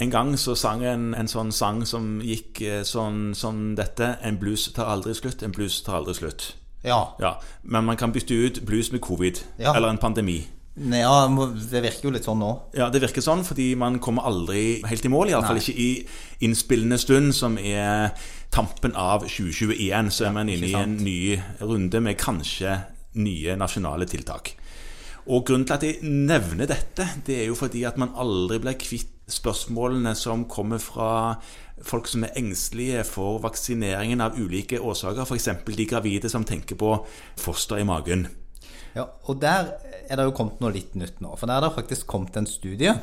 En gang så sang jeg en, en sånn sang som gikk eh, sånn som dette. En blues tar aldri slutt, en blues tar aldri slutt. Ja. Ja, Men man kan bytte ut blues med covid, Ja. eller en pandemi. Nei, ja, det virker jo litt sånn nå. Ja, Det virker sånn fordi man kommer aldri helt i mål. Iallfall ikke i innspillende stund, som er tampen av 2021. Så er man inne i en ny runde med kanskje nye nasjonale tiltak. Og grunnen til at jeg nevner dette, det er jo fordi at man aldri blir kvitt spørsmålene som kommer fra folk som er engstelige for vaksineringen av ulike årsaker. F.eks. de gravide som tenker på foster i magen. Ja, og der er det jo kommet noe litt nytt nå. For der er det faktisk kommet en studie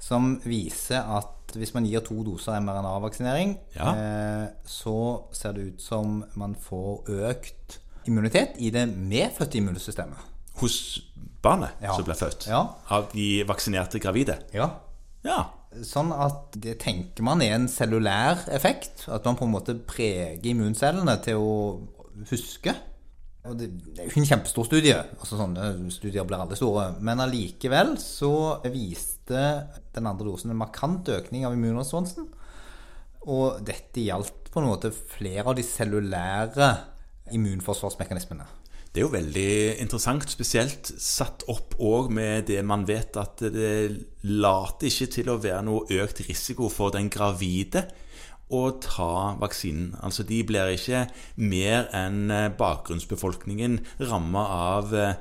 som viser at hvis man gir to doser mRNA-vaksinering, Ja. eh, så ser det ut som man får økt immunitet i det medfødte immunsystemet. Hos barnet Ja. som blir født Ja. av de vaksinerte gravide. Ja. Ja. Sånn at det tenker man er en cellulær effekt. At man på en måte preger immuncellene til å huske. Og det, det er jo ikke en kjempestor studie. altså Sånne studier blir aldri store. Men allikevel så viste den andre dosen en markant økning av immunresponsen. Og dette gjaldt på en måte flere av de cellulære immunforsvarsmekanismene. Det er jo veldig interessant, spesielt satt opp òg med det man vet at det later ikke til å være noe økt risiko for den gravide å ta vaksinen. Altså de blir ikke mer enn eh, bakgrunnsbefolkningen ramma av eh,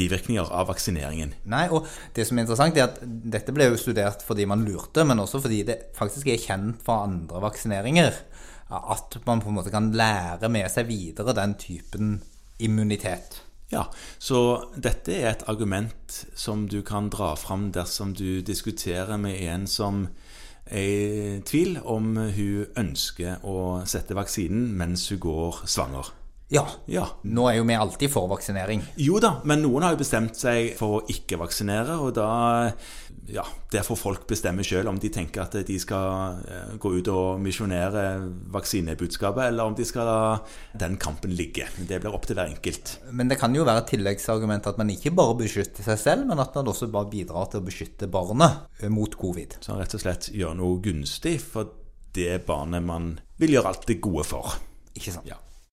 bivirkninger av vaksineringen. Nei, og det som er interessant er at dette ble jo studert fordi man lurte, men også fordi det faktisk er kjent fra andre vaksineringer at man på en måte kan lære med seg videre den typen immunitet. Ja, så dette er et argument som du kan dra fram dersom du diskuterer med en som er i tvil om hun ønsker å sette vaksinen mens hun går svanger. Ja, Ja. nå er jo vi alltid for vaksinering. Jo da, men noen har jo bestemt seg for å ikke vaksinere, og da ja, Der får folk bestemme sjøl om de tenker at de skal eh, gå ut og misjonere vaksinebudskapet, eller om de skal la den kampen ligge. Det blir opp til hver enkelt. Men det kan jo være et tilleggsargument at man ikke bare beskytter seg selv, men at man også bare bidrar til å beskytte barnet eh, mot covid. Så rett og slett gjør noe gunstig for det barnet man vil gjøre alt det gode for. Ikke sant? Ja.